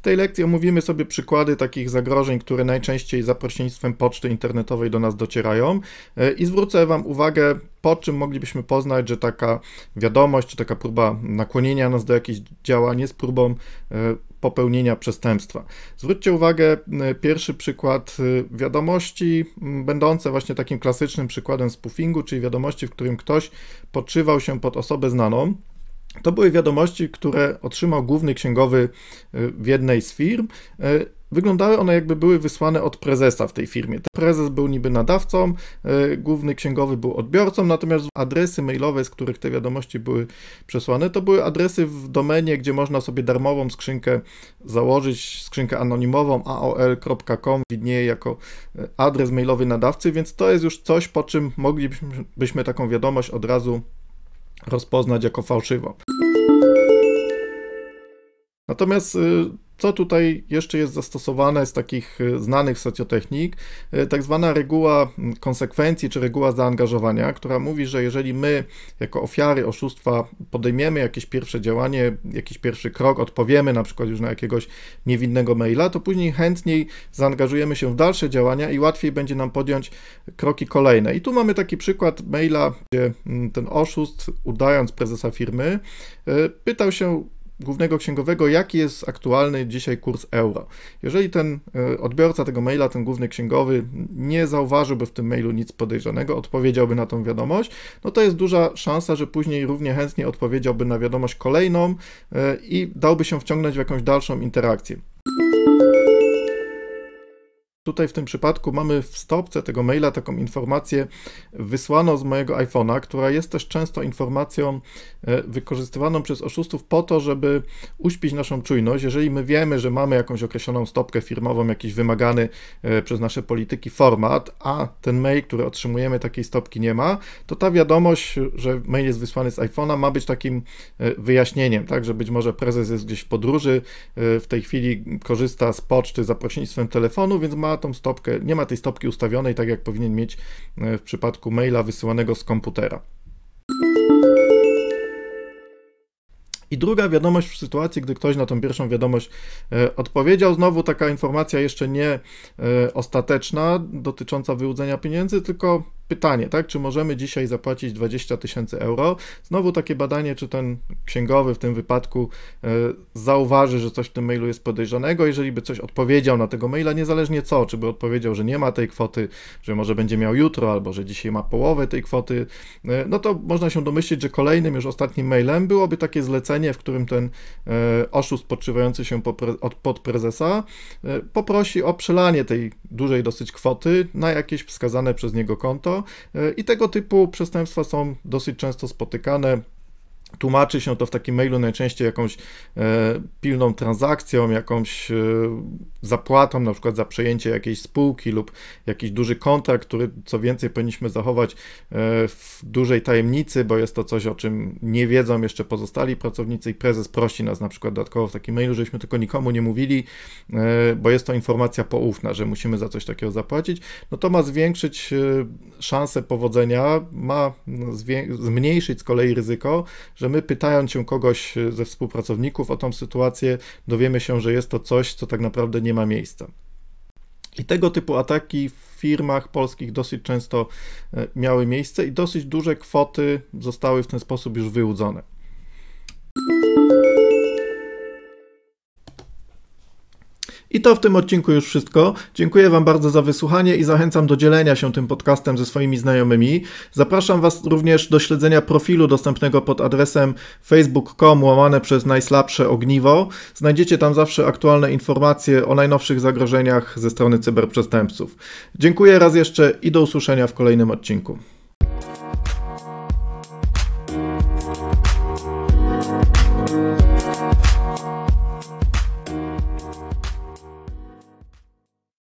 tej lekcji omówimy sobie przykłady takich zagrożeń, które najczęściej za pośrednictwem poczty internetowej do nas docierają e, i zwrócę Wam uwagę, po czym moglibyśmy poznać, że taka wiadomość, czy taka próba nakłonienia nas do jakichś działań jest próbą e, popełnienia przestępstwa. Zwróćcie uwagę, e, pierwszy przykład wiadomości, będące właśnie takim klasycznym przykładem spoofingu, czyli wiadomości, w którym ktoś podszywał się pod osobę znaną. To były wiadomości, które otrzymał główny księgowy y, w jednej z firm. Y, wyglądały one jakby były wysłane od prezesa w tej firmie. Prezes był niby nadawcą, y, główny księgowy był odbiorcą, natomiast adresy mailowe, z których te wiadomości były przesłane, to były adresy w domenie, gdzie można sobie darmową skrzynkę założyć, skrzynkę anonimową aol.com widnieje jako adres mailowy nadawcy, więc to jest już coś, po czym moglibyśmy taką wiadomość od razu rozpoznać jako fałszywą. Natomiast y, co tutaj jeszcze jest zastosowane z takich y, znanych socjotechnik? Y, tak zwana reguła mm, konsekwencji czy reguła zaangażowania, która mówi, że jeżeli my jako ofiary oszustwa podejmiemy jakieś pierwsze działanie, jakiś pierwszy krok, odpowiemy na przykład już na jakiegoś niewinnego maila, to później chętniej zaangażujemy się w dalsze działania i łatwiej będzie nam podjąć kroki kolejne. I tu mamy taki przykład maila, gdzie mm, ten oszust, udając prezesa firmy, pytał się głównego księgowego, jaki jest aktualny dzisiaj kurs euro. Jeżeli ten e, odbiorca tego maila, ten główny księgowy nie zauważyłby w tym mailu nic podejrzanego, odpowiedziałby na tą wiadomość, no to jest duża szansa, że później równie chętnie odpowiedziałby na wiadomość kolejną e, i dałby się wciągnąć w jakąś dalszą interakcję. Tutaj w tym przypadku mamy w stopce tego maila taką informację wysłaną z mojego iPhone'a, która jest też często informacją e, wykorzystywaną przez oszustów po to, żeby uśpić naszą czujność. Jeżeli my wiemy, że mamy jakąś określoną stopkę firmową, jakiś wymagany e, przez nasze polityki format, a ten mail, który otrzymujemy, takiej stopki nie ma, to ta wiadomość, że mail jest wysłany z iPhone'a, ma być takim e, wyjaśnieniem, tak, że być może prezes jest gdzieś w podróży, w tej chwili korzysta z poczty za pośrednictwem telefonu, więc ma tą stopkę, nie ma tej stopki ustawionej tak jak powinien mieć e, w przypadku maila wysyłanego z komputera. I druga wiadomość w sytuacji, gdy ktoś na tą pierwszą wiadomość e, odpowiedział, znowu taka informacja jeszcze nie e, ostateczna, dotycząca wyłudzenia pieniędzy, tylko pytanie, tak, czy możemy dzisiaj zapłacić 20 tysięcy euro? Znowu takie badanie, czy ten księgowy w tym wypadku e, zauważy, że coś w tym mailu jest podejrzanego, jeżeli by coś odpowiedział na tego maila, niezależnie co, czy by odpowiedział, że nie ma tej kwoty, że może będzie miał jutro, albo że dzisiaj ma połowę tej kwoty, e, no to można się domyślić, że kolejnym już ostatnim mailem byłoby takie zlecenie, w którym ten e, oszust podszywający się pod prezesa poprosi o przelanie tej dużej dosyć kwoty na jakieś wskazane przez niego konto, i tego typu przestępstwa są dosyć często spotykane. Tłumaczy się to w takim mailu najczęściej jakąś e, pilną transakcją, jakąś e, zapłatą, na przykład za przejęcie jakiejś spółki lub jakiś duży kontrakt, który co więcej powinniśmy zachować e, w dużej tajemnicy, bo jest to coś, o czym nie wiedzą jeszcze pozostali pracownicy i prezes prosi nas na przykład dodatkowo w takim mailu, żebyśmy tylko nikomu nie mówili, e, bo jest to informacja poufna, że musimy za coś takiego zapłacić, no to ma zwiększyć e, szanse powodzenia, ma zmniejszyć z kolei ryzyko, że my pytając się kogoś ze współpracowników o tą sytuację, dowiemy się, że jest to coś, co tak naprawdę nie ma miejsca. I tego typu ataki w firmach polskich dosyć często e, miały miejsce i dosyć duże kwoty zostały w ten sposób już wyłudzone. I to w tym odcinku już wszystko. Dziękuję Wam bardzo za wysłuchanie i zachęcam do dzielenia się tym podcastem ze swoimi znajomymi. Zapraszam Was również do śledzenia profilu dostępnego pod adresem facebook.com łamane przez najsłabsze ogniwo. Znajdziecie tam zawsze aktualne informacje o najnowszych zagrożeniach ze strony cyberprzestępców. Dziękuję raz jeszcze i do usłyszenia w kolejnym odcinku.